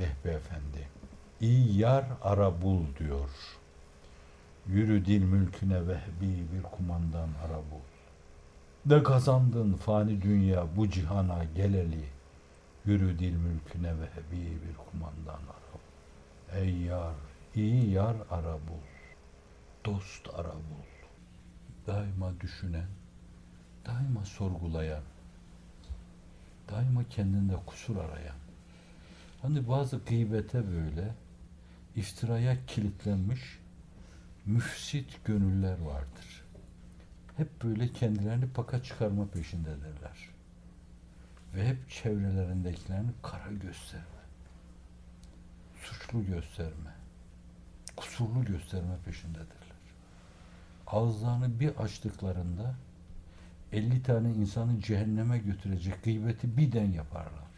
Vehbi Efendi. İyi yar ara bul diyor. Yürü dil mülküne vehbi bir kumandan ara bul. De kazandın fani dünya bu cihana geleli. Yürü dil mülküne vehbi bir kumandan ara bul. Ey yar, iyi yar ara bul. Dost ara bul. Daima düşünen, daima sorgulayan, daima kendinde kusur arayan. Hani bazı gıybete böyle iftiraya kilitlenmiş müfsit gönüller vardır. Hep böyle kendilerini paka çıkarma peşindedirler. Ve hep çevrelerindekilerini kara gösterme, suçlu gösterme, kusurlu gösterme peşindedirler. Ağızlarını bir açtıklarında 50 tane insanı cehenneme götürecek gıybeti birden yaparlar.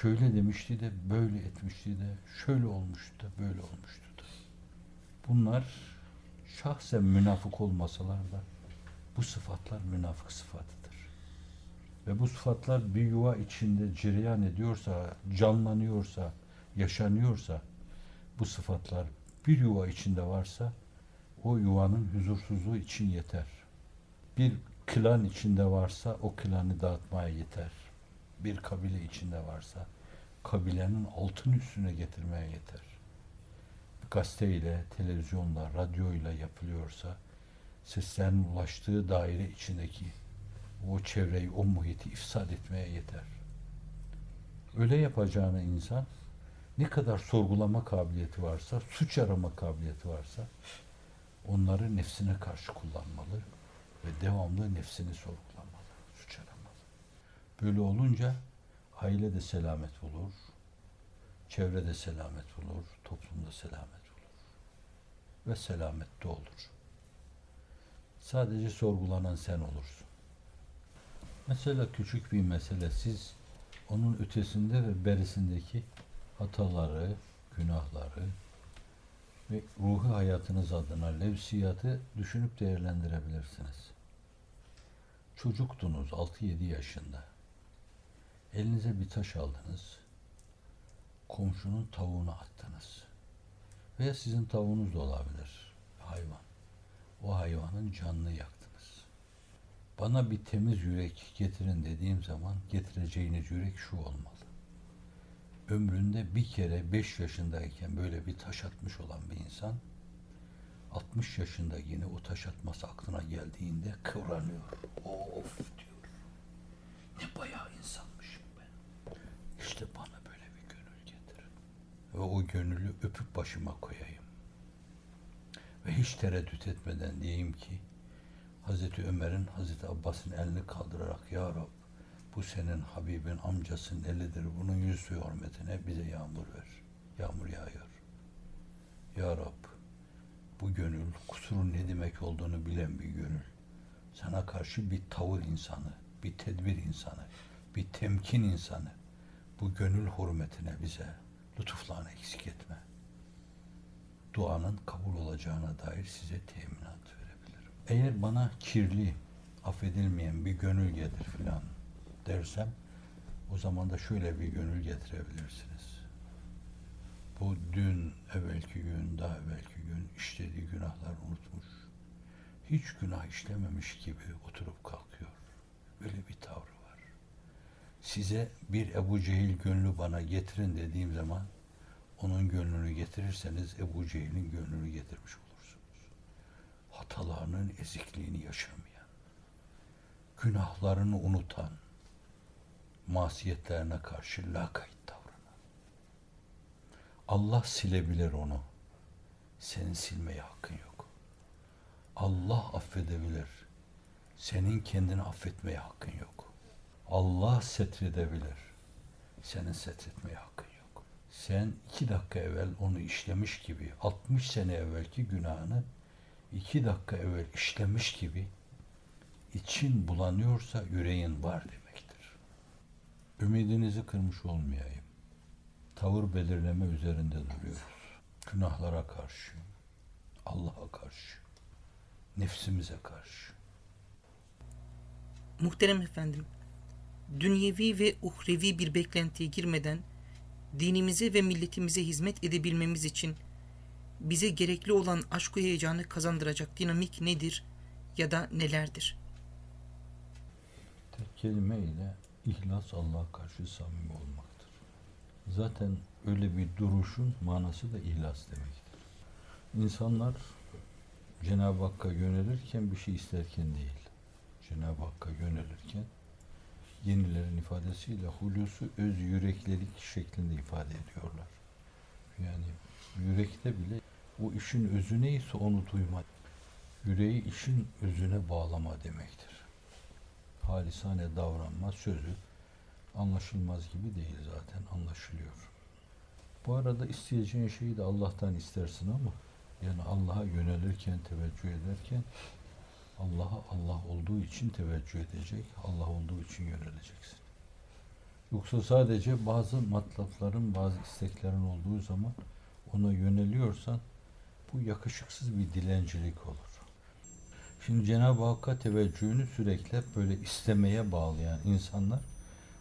Şöyle demişti de böyle etmişti de şöyle olmuştu da böyle olmuştu da. Bunlar şahsen münafık olmasalar da bu sıfatlar münafık sıfatıdır. Ve bu sıfatlar bir yuva içinde cereyan ediyorsa, canlanıyorsa, yaşanıyorsa bu sıfatlar bir yuva içinde varsa o yuvanın huzursuzluğu için yeter. Bir klan içinde varsa o klanı dağıtmaya yeter. Bir kabile içinde varsa kabilenin altın üstüne getirmeye yeter. Gazeteyle, televizyonla, radyoyla yapılıyorsa seslerin ulaştığı daire içindeki o çevreyi, o muhiti ifsad etmeye yeter. Öyle yapacağını insan ne kadar sorgulama kabiliyeti varsa, suç arama kabiliyeti varsa onları nefsine karşı kullanmalı ve devamlı nefsini sorgulamalı. Böyle olunca aile de selamet bulur, çevrede selamet bulur, toplumda selamet bulur ve selamette olur. Sadece sorgulanan sen olursun. Mesela küçük bir mesele siz onun ötesinde ve berisindeki hataları, günahları ve ruhu hayatınız adına levsiyatı düşünüp değerlendirebilirsiniz. Çocuktunuz 6-7 yaşında. Elinize bir taş aldınız. Komşunun tavuğunu attınız. Veya sizin tavuğunuz da olabilir. Hayvan. O hayvanın canını yaktınız. Bana bir temiz yürek getirin dediğim zaman getireceğiniz yürek şu olmalı. Ömründe bir kere 5 yaşındayken böyle bir taş atmış olan bir insan 60 yaşında yine o taş atması aklına geldiğinde kıvranıyor. Of diyor. Ne bayağı insanmışım ben. İşte bana böyle bir gönül getirin. Ve o gönüllü öpüp başıma koyayım. Ve hiç tereddüt etmeden diyeyim ki Hazreti Ömer'in Hazreti Abbas'ın elini kaldırarak Ya Rab bu senin Habibin amcasının elidir. Bunun yüz suyu hürmetine bize yağmur ver. Yağmur yağıyor. Ya Rab bu gönül kusurun ne demek olduğunu bilen bir gönül. Sana karşı bir tavır insanı, bir tedbir insanı, bir temkin insanı. Bu gönül hürmetine bize lütuflarını eksik etme. Duanın kabul olacağına dair size teminat verebilirim. Eğer bana kirli, affedilmeyen bir gönül getir filan dersem o zaman da şöyle bir gönül getirebilirsiniz. Bu dün, evvelki gün, daha evvelki gün işlediği günahlar unutmuş. Hiç günah işlememiş gibi oturup kalkıyor. Böyle bir tavrı. Size bir Ebu Cehil gönlü bana getirin dediğim zaman onun gönlünü getirirseniz Ebu Cehil'in gönlünü getirmiş olursunuz. Hatalarının ezikliğini yaşamayan, günahlarını unutan, masiyetlerine karşı lakayt davranan. Allah silebilir onu. Senin silmeye hakkın yok. Allah affedebilir. Senin kendini affetmeye hakkın yok. Allah setredebilir. Senin setretmeye hakkın yok. Sen iki dakika evvel onu işlemiş gibi, 60 sene evvelki günahını iki dakika evvel işlemiş gibi için bulanıyorsa yüreğin var demektir. Ümidinizi kırmış olmayayım. Tavır belirleme üzerinde duruyoruz. Günahlara karşı, Allah'a karşı, nefsimize karşı. Muhterem efendim, dünyevi ve uhrevi bir beklentiye girmeden dinimize ve milletimize hizmet edebilmemiz için bize gerekli olan aşk heyecanı kazandıracak dinamik nedir ya da nelerdir? Tek kelime ile ihlas Allah'a karşı samimi olmaktır. Zaten öyle bir duruşun manası da ihlas demektir. İnsanlar Cenab-ı Hakk'a yönelirken bir şey isterken değil. Cenab-ı Hakk'a yönelirken yenilerin ifadesiyle hulusu öz yüreklilik şeklinde ifade ediyorlar. Yani yürekte bile o işin özü neyse onu duyma. Yüreği işin özüne bağlama demektir. Halisane davranma sözü anlaşılmaz gibi değil zaten anlaşılıyor. Bu arada isteyeceğin şeyi de Allah'tan istersin ama yani Allah'a yönelirken, teveccüh ederken Allah'a Allah olduğu için teveccüh edecek, Allah olduğu için yöneleceksin. Yoksa sadece bazı matlafların, bazı isteklerin olduğu zaman ona yöneliyorsan bu yakışıksız bir dilencilik olur. Şimdi Cenab-ı Hakk'a teveccühünü sürekli böyle istemeye bağlayan insanlar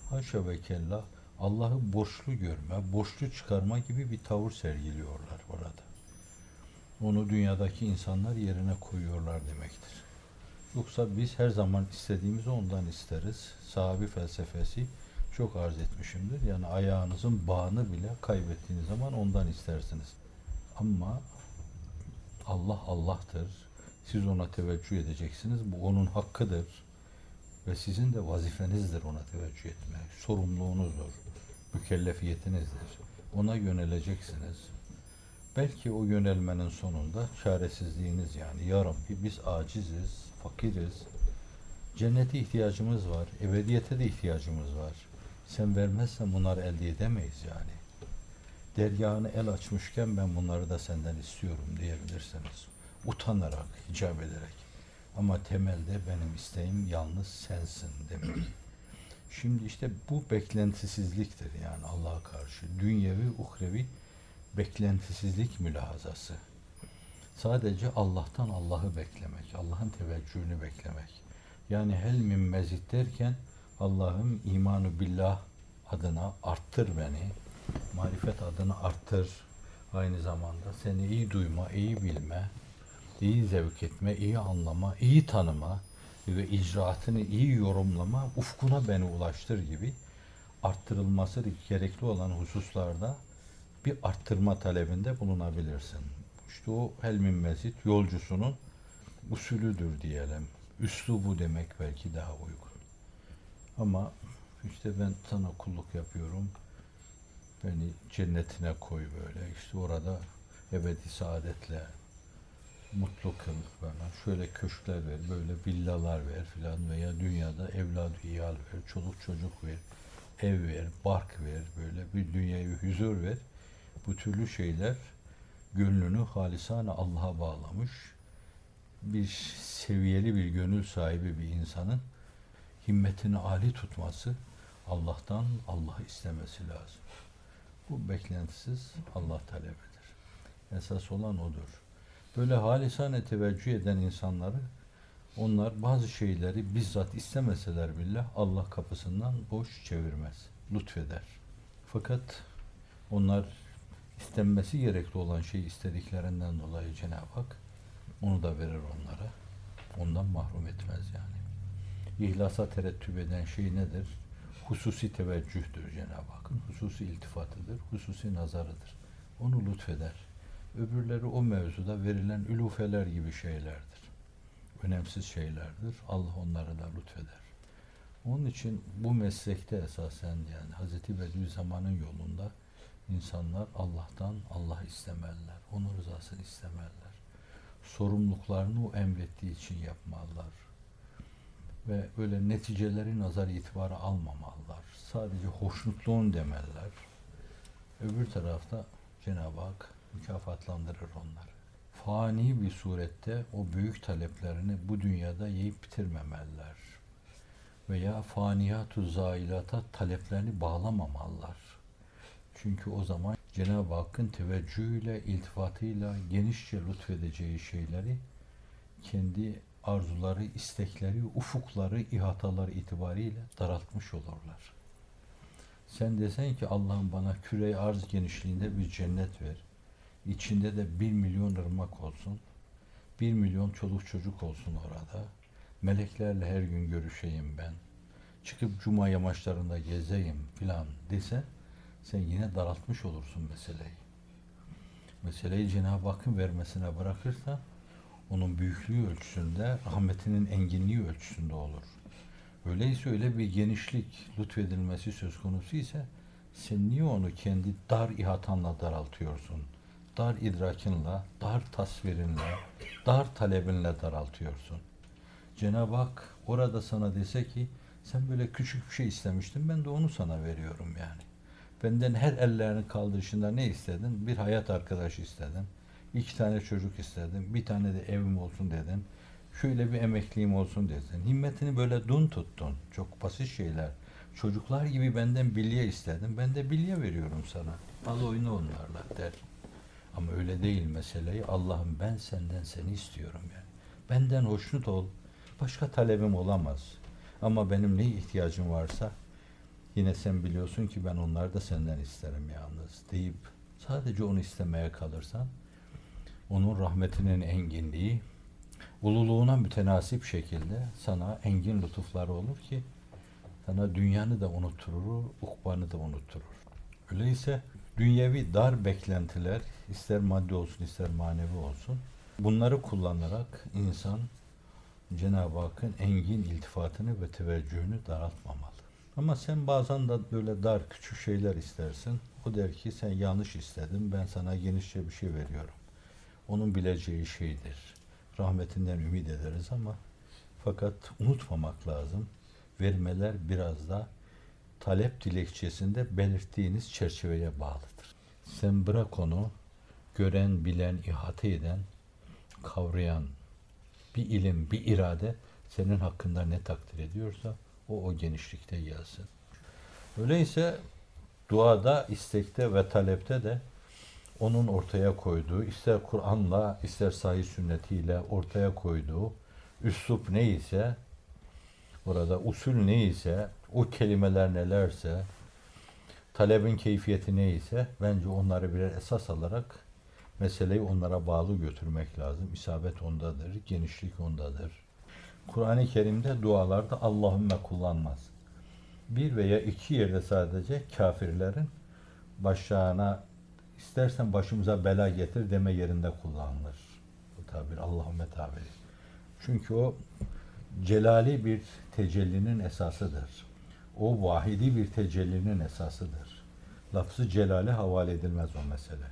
haşa ve kella Allah'ı borçlu görme, borçlu çıkarma gibi bir tavır sergiliyorlar orada. Onu dünyadaki insanlar yerine koyuyorlar demektir. Yoksa biz her zaman istediğimizi ondan isteriz. Sahabi felsefesi çok arz etmişimdir. Yani ayağınızın bağını bile kaybettiğiniz zaman ondan istersiniz. Ama Allah Allah'tır. Siz ona teveccüh edeceksiniz. Bu onun hakkıdır. Ve sizin de vazifenizdir ona teveccüh etmek. Sorumluluğunuzdur. Mükellefiyetinizdir. Ona yöneleceksiniz. Belki o yönelmenin sonunda çaresizliğiniz yani ya Rabbi biz aciziz, fakiriz. Cennete ihtiyacımız var, ebediyete de ihtiyacımız var. Sen vermezsen bunları elde edemeyiz yani. Dergahını el açmışken ben bunları da senden istiyorum diyebilirsiniz. Utanarak, icap ederek. Ama temelde benim isteğim yalnız sensin demek. Şimdi işte bu beklentisizliktir yani Allah'a karşı. Dünyevi, uhrevi beklentisizlik mülahazası. Sadece Allah'tan Allah'ı beklemek, Allah'ın teveccühünü beklemek. Yani hel min mezit derken Allah'ım imanu billah adına arttır beni, marifet adına arttır. Aynı zamanda seni iyi duyma, iyi bilme, iyi zevk etme, iyi anlama, iyi tanıma ve icraatını iyi yorumlama, ufkuna beni ulaştır gibi arttırılması gerekli olan hususlarda bir arttırma talebinde bulunabilirsin. İşte o helmin mezit yolcusunun usulüdür diyelim. Üslubu demek belki daha uygun. Ama işte ben sana kulluk yapıyorum. Beni cennetine koy böyle. İşte orada ebedi saadetle mutlu kıl bana. Şöyle köşkler ver, böyle villalar ver filan veya dünyada evladı iyal ver, çoluk çocuk ver, ev ver, bark ver, böyle bir dünyayı huzur ver. Bu türlü şeyler gönlünü halisane Allah'a bağlamış bir seviyeli bir gönül sahibi bir insanın himmetini âli tutması Allah'tan Allah'ı istemesi lazım. Bu beklentisiz Allah talebidir. Esas olan odur. Böyle halisane teveccüh eden insanları onlar bazı şeyleri bizzat istemeseler bile Allah kapısından boş çevirmez. Lütfeder. Fakat onlar istenmesi gerekli olan şeyi istediklerinden dolayı Cenab-ı Hak onu da verir onlara. Ondan mahrum etmez yani. İhlasa terettüp eden şey nedir? Hususi teveccühtür Cenab-ı Hakk'ın. Hususi iltifatıdır, hususi nazarıdır. Onu lütfeder. Öbürleri o mevzuda verilen ülufeler gibi şeylerdir. Önemsiz şeylerdir. Allah onları da lütfeder. Onun için bu meslekte esasen yani Hz. Bediüzzaman'ın yolunda insanlar Allah'tan Allah istemeliler. Onun rızasını istemeliler. Sorumluluklarını o emrettiği için yapmalılar. Ve böyle neticeleri nazar itibarı almamalılar. Sadece hoşnutluğun demeliler. Öbür tarafta Cenab-ı Hak mükafatlandırır onları. Fani bir surette o büyük taleplerini bu dünyada yiyip bitirmemeliler. Veya faniyatu zailata taleplerini bağlamamalılar çünkü o zaman Cenab-ı Hakk'ın teveccühüyle, iltifatıyla genişçe lütfedeceği şeyleri kendi arzuları, istekleri, ufukları, ihataları itibariyle daraltmış olurlar. Sen desen ki Allah'ım bana küre arz genişliğinde bir cennet ver. İçinde de bir milyon ırmak olsun. Bir milyon çoluk çocuk olsun orada. Meleklerle her gün görüşeyim ben. Çıkıp cuma yamaçlarında gezeyim filan dese sen yine daraltmış olursun meseleyi. Meseleyi Cenab-ı Hakk'ın vermesine bırakırsan onun büyüklüğü ölçüsünde, rahmetinin enginliği ölçüsünde olur. Öyleyse öyle bir genişlik lütfedilmesi söz konusu ise sen niye onu kendi dar ihatanla daraltıyorsun? Dar idrakinle, dar tasvirinle, dar talebinle daraltıyorsun. Cenab-ı Hak orada sana dese ki sen böyle küçük bir şey istemiştin ben de onu sana veriyorum yani. Benden her ellerini kaldırışında ne istedin? Bir hayat arkadaşı istedin. İki tane çocuk istedin. Bir tane de evim olsun dedin. Şöyle bir emekliliğim olsun dedin. Himmetini böyle dun tuttun. Çok basit şeyler. Çocuklar gibi benden bilye istedin. Ben de bilye veriyorum sana. Al oyunu onlarla der. Ama öyle değil meseleyi. Allah'ım ben senden seni istiyorum yani. Benden hoşnut ol. Başka talebim olamaz. Ama benim ne ihtiyacım varsa yine sen biliyorsun ki ben onları da senden isterim yalnız deyip sadece onu istemeye kalırsan onun rahmetinin enginliği ululuğuna mütenasip şekilde sana engin lütufları olur ki sana dünyanı da unutturur, ukbanı da unutturur. Öyleyse dünyevi dar beklentiler ister maddi olsun ister manevi olsun bunları kullanarak insan Cenab-ı Hakk'ın engin iltifatını ve teveccühünü daraltmamalı. Ama sen bazen de böyle dar küçük şeyler istersin. O der ki sen yanlış istedin ben sana genişçe bir şey veriyorum. Onun bileceği şeydir. Rahmetinden ümit ederiz ama fakat unutmamak lazım. Vermeler biraz da talep dilekçesinde belirttiğiniz çerçeveye bağlıdır. Sen bırak onu gören, bilen, ihate eden, kavrayan bir ilim, bir irade senin hakkında ne takdir ediyorsa o o genişlikte gelsin. Öyleyse duada, istekte ve talepte de onun ortaya koyduğu, ister Kur'an'la, ister sahih sünnetiyle ortaya koyduğu üslup neyse, orada usul neyse, o kelimeler nelerse, talebin keyfiyeti neyse, bence onları birer esas alarak meseleyi onlara bağlı götürmek lazım. İsabet ondadır, genişlik ondadır. Kur'an-ı Kerim'de dualarda Allahümme kullanmaz. Bir veya iki yerde sadece kafirlerin başlarına istersen başımıza bela getir deme yerinde kullanılır. Bu tabir Allahümme tabiri. Çünkü o celali bir tecellinin esasıdır. O vahidi bir tecellinin esasıdır. Lafzı celale havale edilmez o mesele.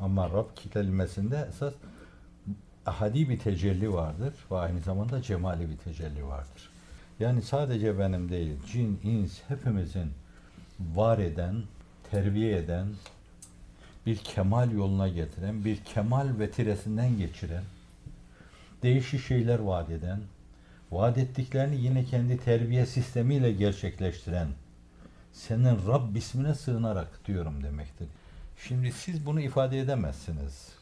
Ama Rab kelimesinde esas ahadi bir tecelli vardır ve aynı zamanda cemali bir tecelli vardır. Yani sadece benim değil, cin, ins hepimizin var eden, terbiye eden, bir kemal yoluna getiren, bir kemal vetiresinden geçiren, değişik şeyler vaat eden, vaat ettiklerini yine kendi terbiye sistemiyle gerçekleştiren, senin Rab ismine sığınarak diyorum demektir. Şimdi siz bunu ifade edemezsiniz.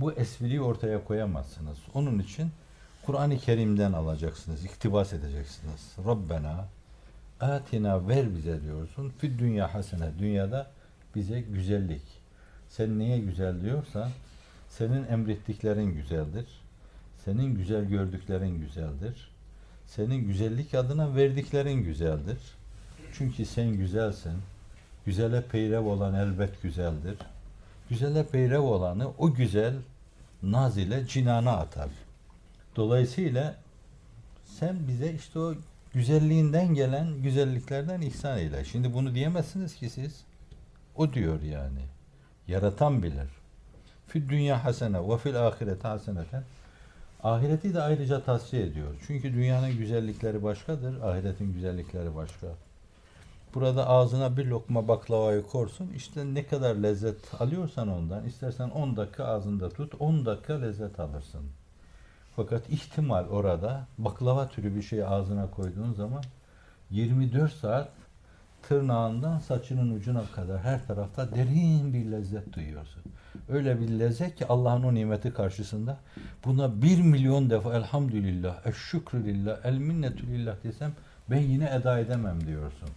Bu espriyi ortaya koyamazsınız. Onun için Kur'an-ı Kerim'den alacaksınız, iktibas edeceksiniz. Rabbena atina ver bize diyorsun. Fid dünya hasene. Dünyada bize güzellik. Sen neye güzel diyorsan senin emrettiklerin güzeldir. Senin güzel gördüklerin güzeldir. Senin güzellik adına verdiklerin güzeldir. Çünkü sen güzelsin. Güzele peyrev olan elbet güzeldir. Güzele peyrev olanı o güzel naz ile cinana atar. Dolayısıyla sen bize işte o güzelliğinden gelen güzelliklerden ihsan eyle. Şimdi bunu diyemezsiniz ki siz. O diyor yani. Yaratan bilir. Fil dünya hasene ve fil ahirete haseneten. Ahireti de ayrıca tavsiye ediyor. Çünkü dünyanın güzellikleri başkadır, ahiretin güzellikleri başka. Burada ağzına bir lokma baklavayı korsun. İşte ne kadar lezzet alıyorsan ondan, istersen 10 dakika ağzında tut, 10 dakika lezzet alırsın. Fakat ihtimal orada baklava türü bir şey ağzına koyduğun zaman 24 saat tırnağından saçının ucuna kadar her tarafta derin bir lezzet duyuyorsun. Öyle bir lezzet ki Allah'ın o nimeti karşısında buna bir milyon defa elhamdülillah, eşşükrü lillah, el minnetü desem ben yine eda edemem diyorsun.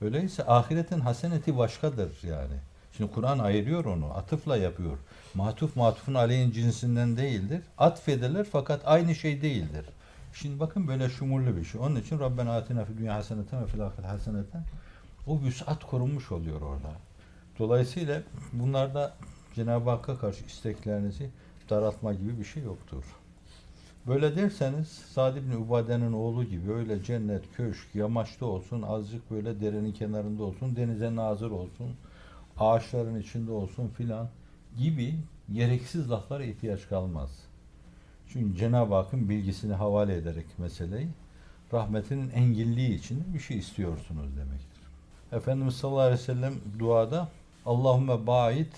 Öyleyse ahiretin haseneti başkadır yani. Şimdi Kur'an ayırıyor onu, atıfla yapıyor. Matuf matufun aleyhin cinsinden değildir. Atfedilir fakat aynı şey değildir. Şimdi bakın böyle şumurlu bir şey. Onun için Rabbena atina fid dünya haseneten ve fil ahireti haseneten o vüsat korunmuş oluyor orada. Dolayısıyla bunlarda Cenab-ı Hakk'a karşı isteklerinizi daraltma gibi bir şey yoktur. Böyle derseniz Sa'd ibn Ubade'nin oğlu gibi öyle cennet, köşk, yamaçta olsun, azıcık böyle derenin kenarında olsun, denize nazır olsun, ağaçların içinde olsun filan gibi gereksiz laflara ihtiyaç kalmaz. Çünkü Cenab-ı Hakk'ın bilgisini havale ederek meseleyi rahmetinin engilliği için bir şey istiyorsunuz demektir. Efendimiz sallallahu aleyhi ve sellem duada Allahümme ba'id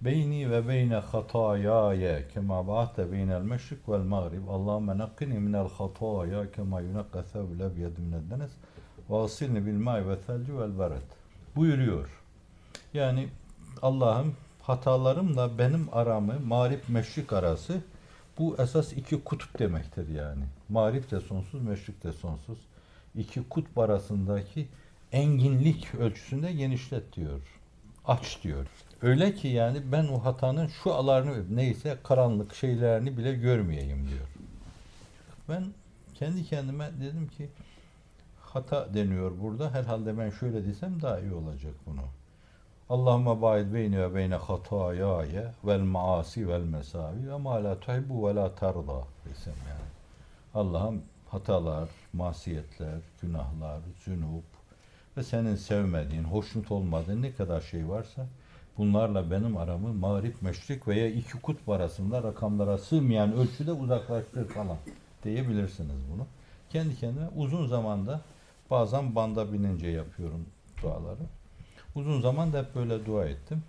beyni ve beyne hatayaya kema ba'atte beynel meşrik vel mağrib Allahümme nakkini minel hataya kema yunakka thevbül ebyed minel denes ve asilni bil ma'i ve thelci vel beret buyuruyor. Yani Allah'ım hatalarımla benim aramı mağrib meşrik arası bu esas iki kutup demektir yani. Mağrib de sonsuz, meşrik de sonsuz. İki kutp arasındaki enginlik ölçüsünde genişlet diyor. Aç diyor. Öyle ki yani ben o hatanın şu alarını neyse karanlık şeylerini bile görmeyeyim diyor. Ben kendi kendime dedim ki hata deniyor burada. Herhalde ben şöyle desem daha iyi olacak bunu. Allahümme ba'id beyni ve beyne hatayaya vel maasi vel mesavi ve ma la tuhibbu ve la tarda desem yani. Allah'ım hatalar, masiyetler, günahlar, zünub ve senin sevmediğin, hoşnut olmadığın ne kadar şey varsa bunlarla benim aramı mağrip, meşrik veya iki kutp arasında rakamlara sığmayan ölçüde uzaklaştır falan diyebilirsiniz bunu. Kendi kendime uzun zamanda bazen banda binince yapıyorum duaları. Uzun zaman da hep böyle dua ettim.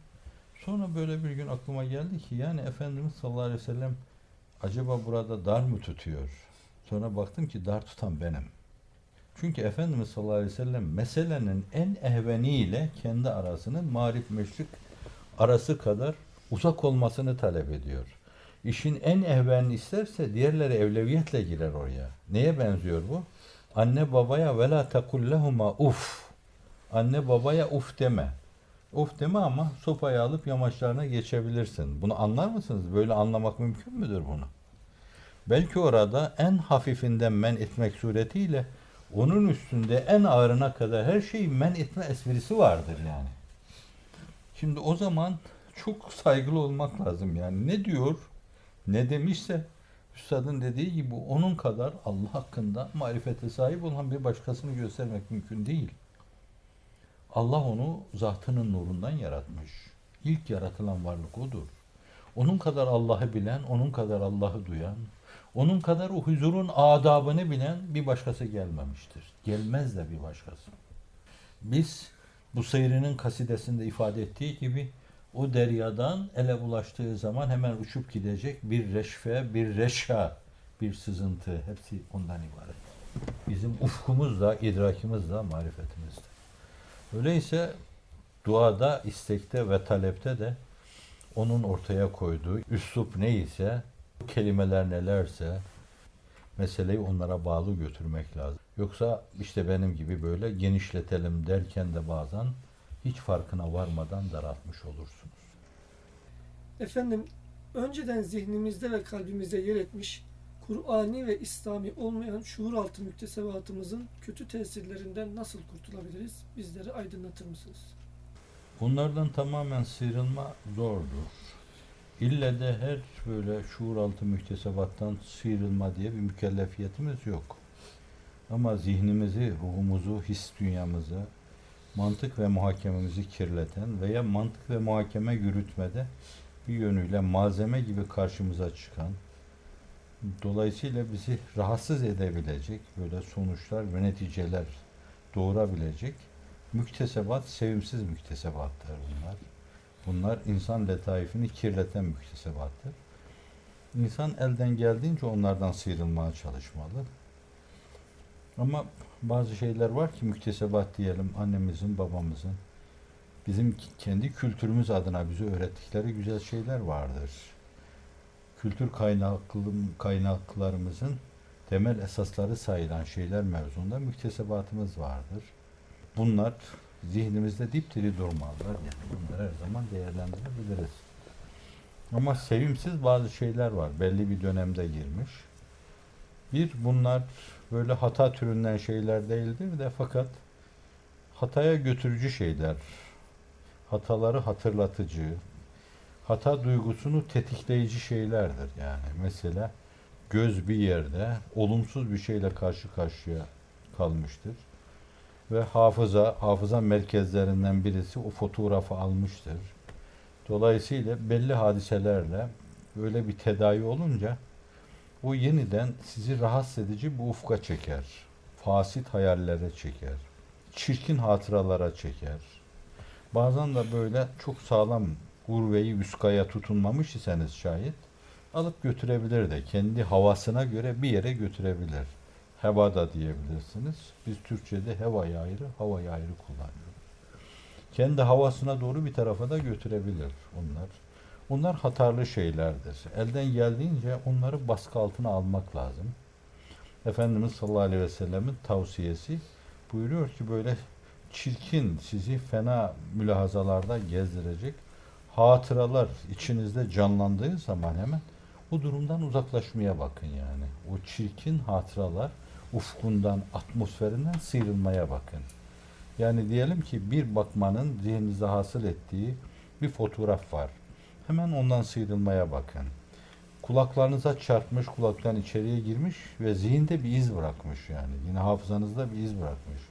Sonra böyle bir gün aklıma geldi ki yani Efendimiz sallallahu aleyhi ve sellem acaba burada dar mı tutuyor? Sonra baktım ki dar tutan benim. Çünkü Efendimiz sallallahu aleyhi ve sellem meselenin en ehveniyle kendi arasının marif meşrik arası kadar uzak olmasını talep ediyor. İşin en ehvenini isterse diğerleri evleviyetle girer oraya. Neye benziyor bu? Anne babaya vela takullehuma uf. Anne babaya uf deme. Uf deme ama sopayı alıp yamaçlarına geçebilirsin. Bunu anlar mısınız? Böyle anlamak mümkün müdür bunu? Belki orada en hafifinden men etmek suretiyle onun üstünde en ağırına kadar her şeyi men etme esprisi vardır yani. Şimdi o zaman çok saygılı olmak lazım yani. Ne diyor, ne demişse Üstadın dediği gibi onun kadar Allah hakkında marifete sahip olan bir başkasını göstermek mümkün değil. Allah onu zatının nurundan yaratmış. İlk yaratılan varlık odur. Onun kadar Allah'ı bilen, onun kadar Allah'ı duyan, onun kadar o huzurun adabını bilen bir başkası gelmemiştir. Gelmez de bir başkası. Biz bu seyrinin kasidesinde ifade ettiği gibi o deryadan ele ulaştığı zaman hemen uçup gidecek bir reşfe, bir reşa, bir sızıntı hepsi ondan ibaret. Bizim ufkumuz da, idrakimiz da, marifetimiz de. Öyleyse duada, istekte ve talepte de onun ortaya koyduğu üslup neyse, kelimeler nelerse meseleyi onlara bağlı götürmek lazım. Yoksa işte benim gibi böyle genişletelim derken de bazen hiç farkına varmadan daraltmış olursunuz. Efendim, önceden zihnimizde ve kalbimizde yer etmiş, Kur'ani ve İslami olmayan şuur altı müktesebatımızın kötü tesirlerinden nasıl kurtulabiliriz? Bizleri aydınlatır mısınız? Bunlardan tamamen sıyrılma zordur. İlle de her böyle şuur altı müktesebattan sıyrılma diye bir mükellefiyetimiz yok. Ama zihnimizi, ruhumuzu, his dünyamızı, mantık ve muhakememizi kirleten veya mantık ve muhakeme yürütmede bir yönüyle malzeme gibi karşımıza çıkan, dolayısıyla bizi rahatsız edebilecek böyle sonuçlar ve neticeler doğurabilecek müktesebat, sevimsiz müktesebattır bunlar. Bunlar insan letaifini kirleten müktesebattır. İnsan elden geldiğince onlardan sıyrılmaya çalışmalı. Ama bazı şeyler var ki müktesebat diyelim annemizin, babamızın, bizim kendi kültürümüz adına bize öğrettikleri güzel şeyler vardır. Kültür kaynaklarımızın temel esasları sayılan şeyler mevzunda müktesebatımız vardır. bunlar zihnimizde dipdiri durmazlar. Yani bunları her zaman değerlendirebiliriz. Ama sevimsiz bazı şeyler var. Belli bir dönemde girmiş. Bir, bunlar böyle hata türünden şeyler değildir de fakat hataya götürücü şeyler. Hataları hatırlatıcı, hata duygusunu tetikleyici şeylerdir yani. Mesela göz bir yerde olumsuz bir şeyle karşı karşıya kalmıştır. Ve hafıza, hafıza merkezlerinden birisi o fotoğrafı almıştır. Dolayısıyla belli hadiselerle böyle bir tedavi olunca o yeniden sizi rahatsız edici bir ufka çeker. Fasit hayallere çeker. Çirkin hatıralara çeker. Bazen de böyle çok sağlam urveyi üskaya tutunmamış iseniz şayet alıp götürebilir de kendi havasına göre bir yere götürebilir. Heva da diyebilirsiniz. Biz Türkçe'de hevayı ayrı, havayı ayrı kullanıyoruz. Kendi havasına doğru bir tarafa da götürebilir onlar. Onlar hatarlı şeylerdir. Elden geldiğince onları baskı altına almak lazım. Efendimiz sallallahu aleyhi ve sellemin tavsiyesi buyuruyor ki böyle çirkin sizi fena mülahazalarda gezdirecek hatıralar içinizde canlandığı zaman hemen o durumdan uzaklaşmaya bakın yani. O çirkin hatıralar ufkundan, atmosferinden sıyrılmaya bakın. Yani diyelim ki bir bakmanın zihninizde hasıl ettiği bir fotoğraf var. Hemen ondan sıyrılmaya bakın. Kulaklarınıza çarpmış, kulaktan içeriye girmiş ve zihinde bir iz bırakmış yani. Yine hafızanızda bir iz bırakmış.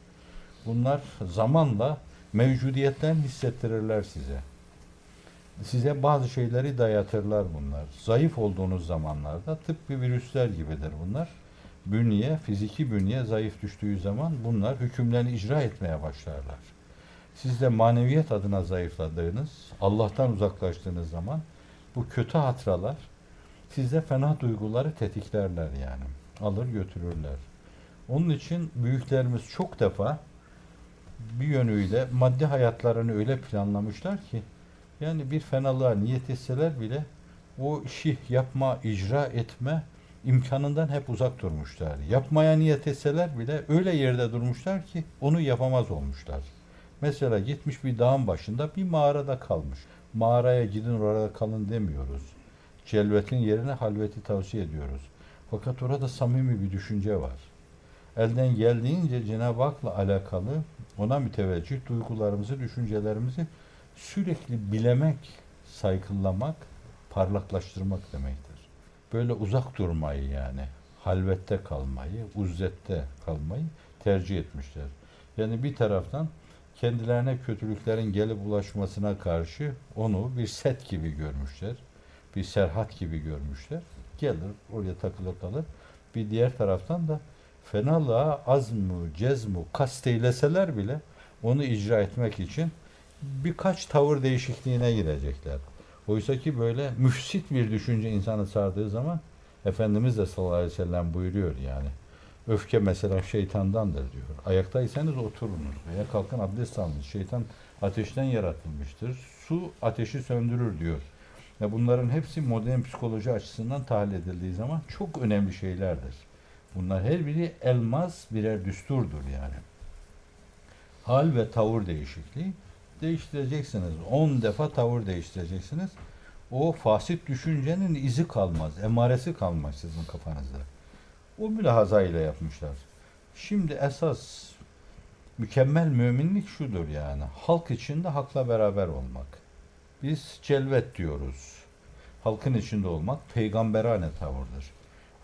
Bunlar zamanla mevcudiyetlerini hissettirirler size. Size bazı şeyleri dayatırlar bunlar. Zayıf olduğunuz zamanlarda tıpkı virüsler gibidir bunlar. Bünye, fiziki bünye zayıf düştüğü zaman bunlar hükümlerini icra etmeye başlarlar. Siz de maneviyet adına zayıfladığınız, Allah'tan uzaklaştığınız zaman bu kötü hatıralar sizde fena duyguları tetiklerler yani. Alır götürürler. Onun için büyüklerimiz çok defa bir yönüyle maddi hayatlarını öyle planlamışlar ki yani bir fenalığa niyet etseler bile o işi yapma, icra etme imkanından hep uzak durmuşlar. Yapmaya niyet etseler bile öyle yerde durmuşlar ki onu yapamaz olmuşlar. Mesela gitmiş bir dağın başında bir mağarada kalmış. Mağaraya gidin orada kalın demiyoruz. Celvetin yerine halveti tavsiye ediyoruz. Fakat orada samimi bir düşünce var. Elden geldiğince Cenab-ı Hak'la alakalı ona müteveccih duygularımızı, düşüncelerimizi sürekli bilemek, saykıllamak, parlaklaştırmak demektir. Böyle uzak durmayı yani, halvette kalmayı, uzzette kalmayı tercih etmişler. Yani bir taraftan kendilerine kötülüklerin gelip ulaşmasına karşı onu bir set gibi görmüşler. Bir serhat gibi görmüşler. Gelir oraya takılıp kalır. Bir diğer taraftan da fenalığa azmu, cezmu kasteyleseler bile onu icra etmek için birkaç tavır değişikliğine girecekler. Oysa ki böyle müfsit bir düşünce insanı sardığı zaman Efendimiz de sallallahu aleyhi ve sellem buyuruyor yani. Öfke mesela şeytandandır diyor. Ayaktaysanız oturunuz veya kalkın abdest alınız. Şeytan ateşten yaratılmıştır. Su ateşi söndürür diyor. Ve bunların hepsi modern psikoloji açısından tahlil edildiği zaman çok önemli şeylerdir. Bunlar her biri elmas birer düsturdur yani. Hal ve tavır değişikliği değiştireceksiniz. 10 defa tavır değiştireceksiniz. O fasit düşüncenin izi kalmaz, emaresi kalmaz sizin kafanızda. O mülahaza ile yapmışlar. Şimdi esas mükemmel müminlik şudur yani. Halk içinde hakla beraber olmak. Biz celvet diyoruz. Halkın içinde olmak peygamberane tavırdır.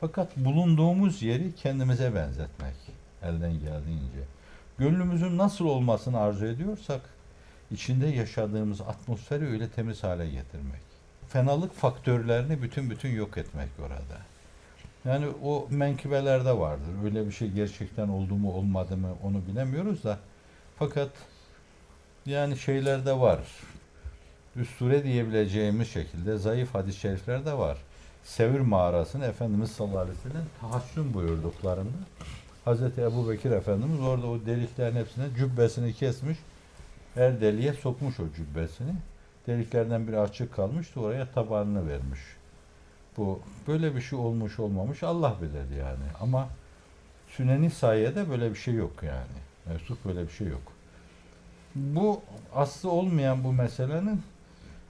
Fakat bulunduğumuz yeri kendimize benzetmek elden geldiğince. Gönlümüzün nasıl olmasını arzu ediyorsak içinde yaşadığımız atmosferi öyle temiz hale getirmek. Fenalık faktörlerini bütün bütün yok etmek orada. Yani o menkıbelerde vardır. Öyle bir şey gerçekten oldu mu olmadı mı onu bilemiyoruz da. Fakat yani şeylerde var. Üsture diyebileceğimiz şekilde zayıf hadis-i şerifler de var. Sevir mağarasını Efendimiz sallallahu aleyhi ve sellem buyurduklarında Hazreti Ebu Bekir Efendimiz orada o deliklerin hepsine cübbesini kesmiş. Her deliğe sokmuş o cübbesini. Deliklerden biri açık kalmıştı. Oraya tabanını vermiş. Bu böyle bir şey olmuş olmamış Allah bilir yani. Ama Süneni sayede böyle bir şey yok yani. Mevzup böyle bir şey yok. Bu aslı olmayan bu meselenin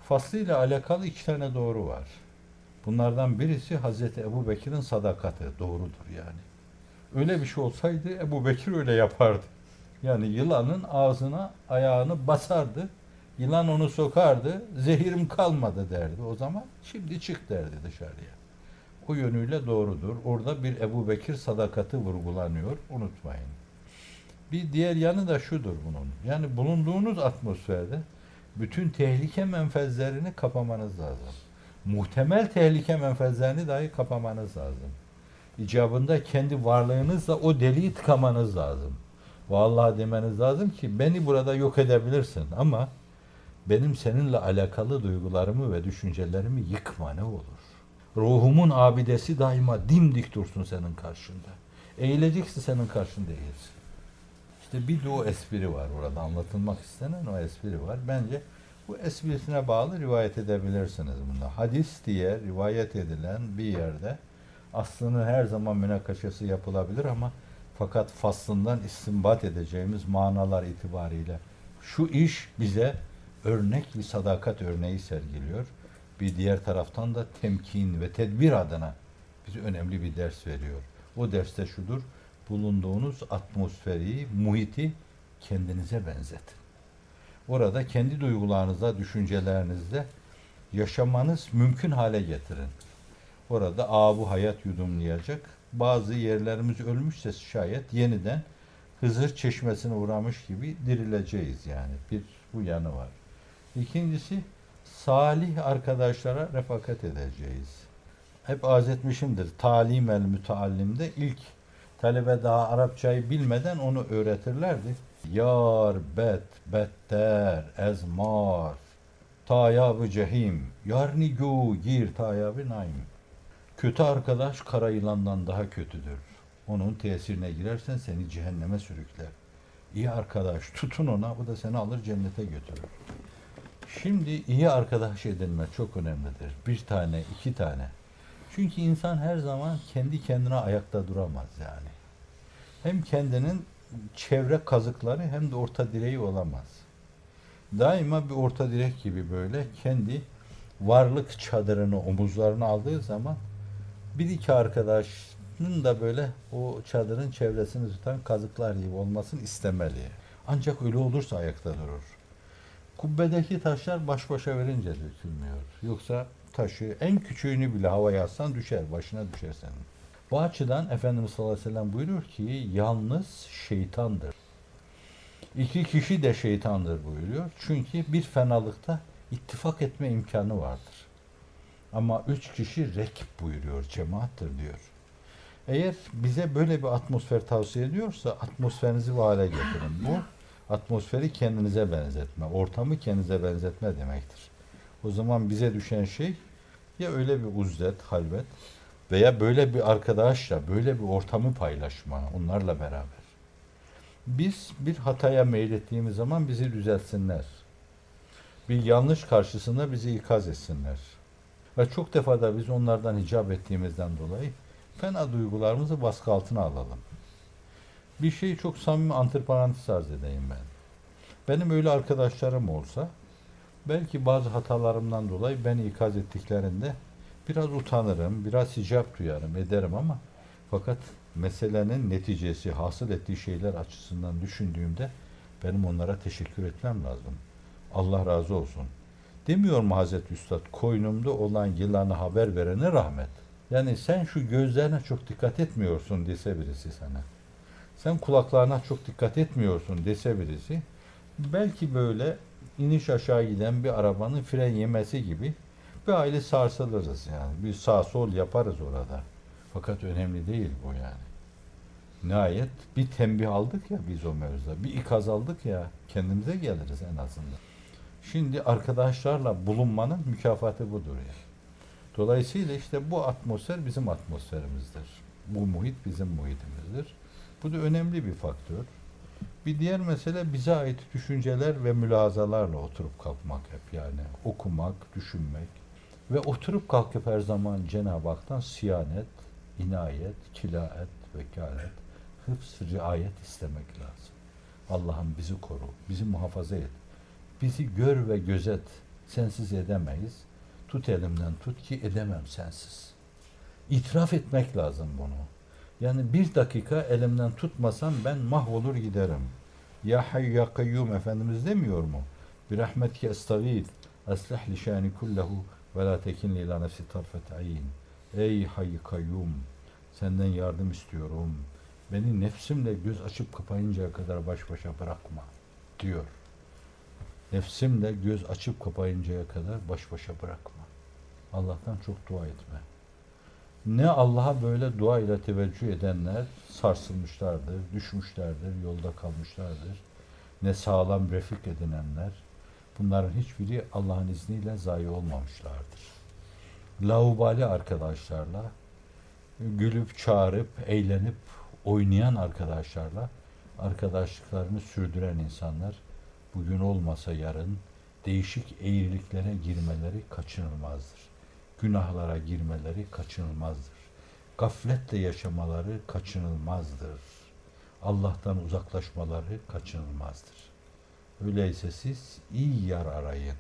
faslıyla alakalı iki tane doğru var. Bunlardan birisi Hazreti Ebu Bekir'in sadakati. Doğrudur yani. Öyle bir şey olsaydı Ebu Bekir öyle yapardı. Yani yılanın ağzına ayağını basardı. Yılan onu sokardı. Zehirim kalmadı derdi. O zaman şimdi çık derdi dışarıya. O yönüyle doğrudur. Orada bir Ebu Bekir sadakati vurgulanıyor. Unutmayın. Bir diğer yanı da şudur bunun. Yani bulunduğunuz atmosferde bütün tehlike menfezlerini kapamanız lazım. Muhtemel tehlike menfezlerini dahi kapamanız lazım. İcabında kendi varlığınızla o deliği tıkamanız lazım. Vallahi demeniz lazım ki beni burada yok edebilirsin ama benim seninle alakalı duygularımı ve düşüncelerimi yıkma ne olur. Ruhumun abidesi daima dimdik dursun senin karşında. Eğilecekse senin karşında eğilsin. İşte bir de o espri var orada anlatılmak istenen o espri var. Bence bu esprisine bağlı rivayet edebilirsiniz bunda. Hadis diye rivayet edilen bir yerde aslının her zaman münakaşası yapılabilir ama fakat faslından istinbat edeceğimiz manalar itibariyle şu iş bize örnek bir sadakat örneği sergiliyor. Bir diğer taraftan da temkin ve tedbir adına bize önemli bir ders veriyor. O derste şudur, bulunduğunuz atmosferi, muhiti kendinize benzetin. Orada kendi duygularınızla, düşüncelerinizle yaşamanız mümkün hale getirin. Orada abu hayat yudumlayacak. Bazı yerlerimiz ölmüşse şayet yeniden Hızır çeşmesine uğramış gibi dirileceğiz yani. Bir bu yanı var. İkincisi salih arkadaşlara refakat edeceğiz. Hep arz etmişimdir. Talim el müteallimde ilk talebe daha Arapçayı bilmeden onu öğretirlerdi. Yar, bet, better, ezmar, tayabı cehim, yar nigu, gir tayabı naim. Kötü arkadaş kara yılandan daha kötüdür. Onun tesirine girersen seni cehenneme sürükler. İyi arkadaş tutun ona, o da seni alır cennete götürür. Şimdi iyi arkadaş edinme çok önemlidir. Bir tane, iki tane. Çünkü insan her zaman kendi kendine ayakta duramaz yani. Hem kendinin çevre kazıkları hem de orta direği olamaz. Daima bir orta direk gibi böyle kendi varlık çadırını omuzlarına aldığı zaman bir iki arkadaşının da böyle o çadırın çevresini tutan kazıklar gibi olmasını istemeli. Ancak öyle olursa ayakta durur. Kubbedeki taşlar baş başa verince dökülmüyor. Yoksa taşı en küçüğünü bile havaya atsan düşer, başına düşer senin. Bu açıdan Efendimiz sallallahu aleyhi ve sellem buyuruyor ki yalnız şeytandır. İki kişi de şeytandır buyuruyor. Çünkü bir fenalıkta ittifak etme imkanı vardır. Ama üç kişi rekip buyuruyor, cemaattir diyor. Eğer bize böyle bir atmosfer tavsiye ediyorsa atmosferinizi bu hale getirin. Bu atmosferi kendinize benzetme, ortamı kendinize benzetme demektir. O zaman bize düşen şey ya öyle bir uzdet, halvet veya böyle bir arkadaşla böyle bir ortamı paylaşma onlarla beraber. Biz bir hataya meylettiğimiz zaman bizi düzeltsinler. Bir yanlış karşısında bizi ikaz etsinler. Ve çok defa da biz onlardan hicap ettiğimizden dolayı fena duygularımızı baskı altına alalım. Bir şeyi çok samimi antiparantez arz edeyim ben. Benim öyle arkadaşlarım olsa belki bazı hatalarımdan dolayı beni ikaz ettiklerinde biraz utanırım, biraz hicap duyarım, ederim ama fakat meselenin neticesi, hasıl ettiği şeyler açısından düşündüğümde benim onlara teşekkür etmem lazım. Allah razı olsun. Demiyor mu Hazreti Üstad, koynumda olan yılanı haber verene rahmet. Yani sen şu gözlerine çok dikkat etmiyorsun dese birisi sana. Sen kulaklarına çok dikkat etmiyorsun dese birisi. Belki böyle iniş aşağı giden bir arabanın fren yemesi gibi bir aile sarsılırız yani. Bir sağ sol yaparız orada. Fakat önemli değil bu yani. Nihayet bir tembih aldık ya biz o mevzuda. Bir ikaz aldık ya kendimize geliriz en azından. Şimdi arkadaşlarla bulunmanın mükafatı budur yani. Dolayısıyla işte bu atmosfer bizim atmosferimizdir. Bu muhit bizim muhitimizdir. Bu da önemli bir faktör. Bir diğer mesele bize ait düşünceler ve mülazalarla oturup kalkmak hep yani okumak, düşünmek ve oturup kalkıp her zaman Cenab-ı Hak'tan siyanet, inayet, kilaet, vekalet, hıfz, riayet istemek lazım. Allah'ım bizi koru, bizi muhafaza et. Bizi gör ve gözet. Sensiz edemeyiz. Tut elimden tut ki edemem sensiz. İtiraf etmek lazım bunu. Yani bir dakika elimden tutmasam ben mahvolur giderim. Ya hayy ya kayyum Efendimiz demiyor mu? Bir rahmetke estağid. Aslih li şani kullehu ve la tekinli ila nefsi tarfet ayin. Ey hayy kayyum senden yardım istiyorum. Beni nefsimle göz açıp kapayıncaya kadar baş başa bırakma diyor. Nefsimle göz açıp kapayıncaya kadar baş başa bırakma. Allah'tan çok dua etme. Ne Allah'a böyle dua ile teveccüh edenler sarsılmışlardır, düşmüşlerdir, yolda kalmışlardır. Ne sağlam refik edinenler. Bunların hiçbiri Allah'ın izniyle zayi olmamışlardır. Laubali arkadaşlarla, gülüp çağırıp, eğlenip, oynayan arkadaşlarla arkadaşlıklarını sürdüren insanlar bugün olmasa yarın değişik eğriliklere girmeleri kaçınılmazdır. Günahlara girmeleri kaçınılmazdır. Gafletle yaşamaları kaçınılmazdır. Allah'tan uzaklaşmaları kaçınılmazdır. Öyleyse siz iyi yar arayın.